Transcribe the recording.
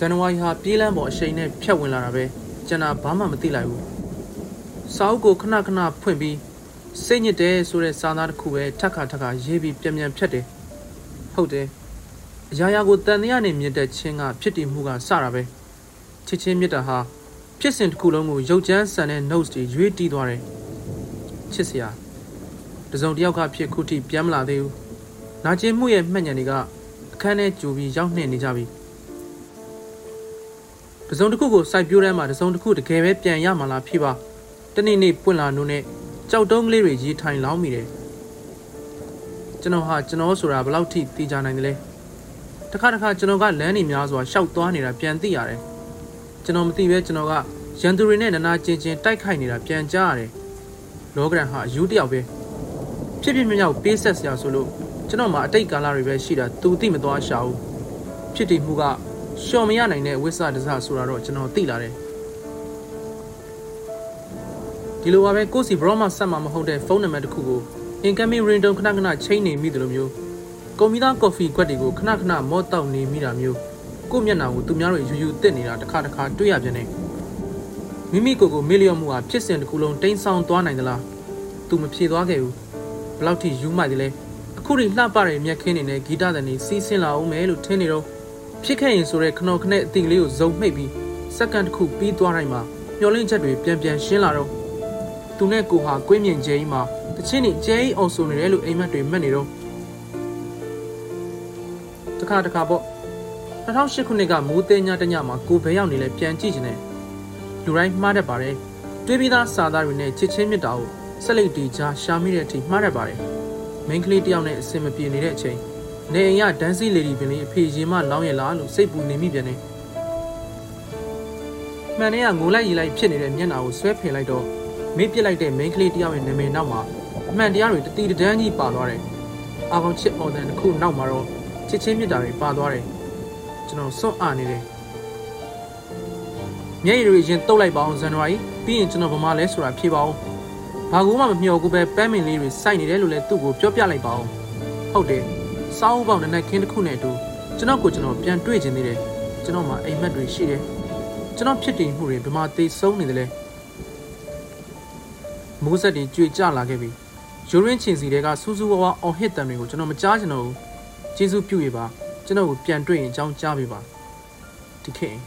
ဇန်နဝါရီဟာပြေးလန်းပေါ်အရှိန်နဲ့ဖြတ်ဝင်လာတာပဲကျွန်တော်ဘာမှမသိလိုက်ဘူးစာအုပ်ကိုခဏခဏဖွင့်ပြီးစိတ်ညစ်တယ်ဆိုတဲ့စာသားတစ်ခုပဲထက်ခါထက်ခါရေးပြီးပြန်ပြန်ဖြတ်တယ်ဟုတ်တယ်အရာရာကိုတန်တရားနဲ့မြင့်တဲ့ချင်းကဖြစ်တည်မှုကစတာပဲချစ်ချင်းမြတ်တာဟာဖြစ်စဉ်တစ်ခုလုံးကိုရုပ်ချမ်းဆန်တဲ့ notes တွေရွေးတီးသွားတယ်ချစ်စရာတစုံတစ်ယောက်ကဖြစ်ခုထိပြန်မလာသေးဘူးနာကျင်မှုရဲ့မှတ်ဉာဏ်တွေကအခန်းထဲကြိုပြီးရောက်နှင့်နေကြပြီ တစုံတစ်ခုကိုစိုက်ပျိုးတန်းမှာတစုံတစ်ခုတကယ်ပဲပြန်ရမှာလားဖြစ်ပါတနေ့နေ့ပွင့်လာနိုးနဲ့ကြောက်တုံးကလေးတွေရေးထိုင်လောင်းမိတယ်ကျွန်တော်ဟာကျွန်တော်ဆိုတာဘယ်လောက်ထိသိကြနိုင်တယ်လဲတခါတခါကျွန်တော်ကလမ်းနေများစွာရှောက်သွားနေတာပြန်သိရတယ်ကျွန်တော်မသိပဲကျွန်တော်ကရန်သူတွေနဲ့နနာချင်းချင်းတိုက်ခိုက်နေတာပြန်ကြားရတယ်လောကရန်ဟာအယူတယောက်ပဲဖြစ်ဖြစ်မြောက်ပေးဆက်စရာဆိုလို့ကျွန်တော်မှာအတိတ်ကာလတွေပဲရှိတာသူသိမသွားရှာဘူးဖြစ်တည်မှုက ရှော်မရနိုင်တဲ့ဝိဆဒစဆိုတာတော့ကျွန်တော်သိလာတယ်ဒီလိုပါပဲကိုစီဘရော့မဆက်မှာမဟုတ်တဲ့ဖုန်းနံပါတ်တစ်ခုကို incoming ringtone ခဏခဏချိန်နေမိတယ်လို့မျိုးကွန်ပျူတာကော်ဖီကွက်တွေကိုခဏခဏမော့တောက်နေမိတာမျိုးကိုမျက်နှာကိုသူများတွေယူယူတက်နေတာတစ်ခါတစ်ခါတွေ့ရပြန်တယ်မိမိကိုယ်ကိုမီလီယံမှုဟာဖြစ်စဉ်တစ်ခုလုံးတိမ်းဆောင်သွားနိုင်သလားသူမဖြေသွားခဲ့ဘူးဘယ်လောက်ထိယူမိုက်တယ်လဲအခုထိလှပတဲ့မြက်ခင်းနေနဲ့ဂီတသံတွေစီးဆင်းလာအောင်မယ်လို့ထင်နေတော့ ဖြစ်ခဲ့ရင်ဆိုတဲ့ခနော်ခနဲ့အတီလေးကိုဇုံမှိတ်ပြီးစက္ကန့်တစ်ခုပြီးသွားတိုင်းမှာမျောလင့်ချက်တွေပြန်ပြန်ရှင်းလာတော့သူနဲ့ကိုဟာကွင်းမြင့်ကျဲကြီးမှာတချင်းနေကျဲကြီးအောင်ဆိုနေတယ်လို့အိမ်မက်တွေမှတ်နေတော့တခါတခါပေါ့2008ခုနှစ်ကမိုးသိညတညမှာကိုဘဲရောက်နေလဲပြန်ကြည့်နေတယ်လူတိုင်းမှားတတ်ပါတယ်တွေးပြီးသားစာသားတွေနဲ့ချစ်ချင်းမြတ်တာကိုဆက်လက်တီချာရှာမိတဲ့အထိမှားတတ်ပါတယ်မိန်းကလေးတယောက်နဲ့အဆင်မပြေနေတဲ့အချိန် နေအိမ်ကဒန်းစီလေဒီပင်လေးအဖေရင်မလောင်းရလားလို့စိတ်ပူနေမိပြန်တယ်မှန်တဲ့ကငိုလိုက်ရီလိုက်ဖြစ်နေတဲ့မျက်နှာကိုဆွဲဖယ်လိုက်တော့မေးပစ်လိုက်တဲ့မိန်းကလေးတယောက်ရဲ့နာမည်နောက်မှာအမှန်တရားတွေတတိတန်းကြီးပါသွားတယ်။အာကောင်ချစ်အော်တန်တစ်ခုနောက်မှာတော့ချစ်ချင်းမြတ်တာတွေပါသွားတယ်။ကျွန်တော်စွန့်အားနေတယ်။မျက်ရည်တွေရင်တုတ်လိုက်ပါအောင်ဇန်နဝါရီပြီးရင်ကျွန်တော်ဗမာလဲဆိုတာဖြေပါအောင်။ဘာကူမှမမျှော်ကူပဲပန်းမင်လေးတွေစိုက်နေတယ်လို့လည်းသူ့ကိုပြောပြလိုက်ပါအောင်။ဟုတ်တယ်။ စောင်းပေါက်နဲ့နိုင်ခင်းတစ်ခုနဲ့အတူကျွန်တော်ကိုကျွန်တော်ပြန်တွေ့ခြင်းသေးတယ်ကျွန်တော်မှာအိမ်မက်တွေရှိတယ်ကျွန်တော်ဖြစ်တည်မှုတွေဘယ်မှာသိဆုံးနေတယ်လဲမိုးဆက်တွေကြွေကြလာခဲ့ပြီရိုးရင်းချင်စီတွေကစူးစူးဝါးဝါအောင်ဟစ်တံတွေကိုကျွန်တော်မကြားချင်တော့ဘူးကျေးဇူးပြုရပါကျွန်တော်ကိုပြန်တွေ့ရင်အကြောင်းကြားပေးပါဒီခေတ်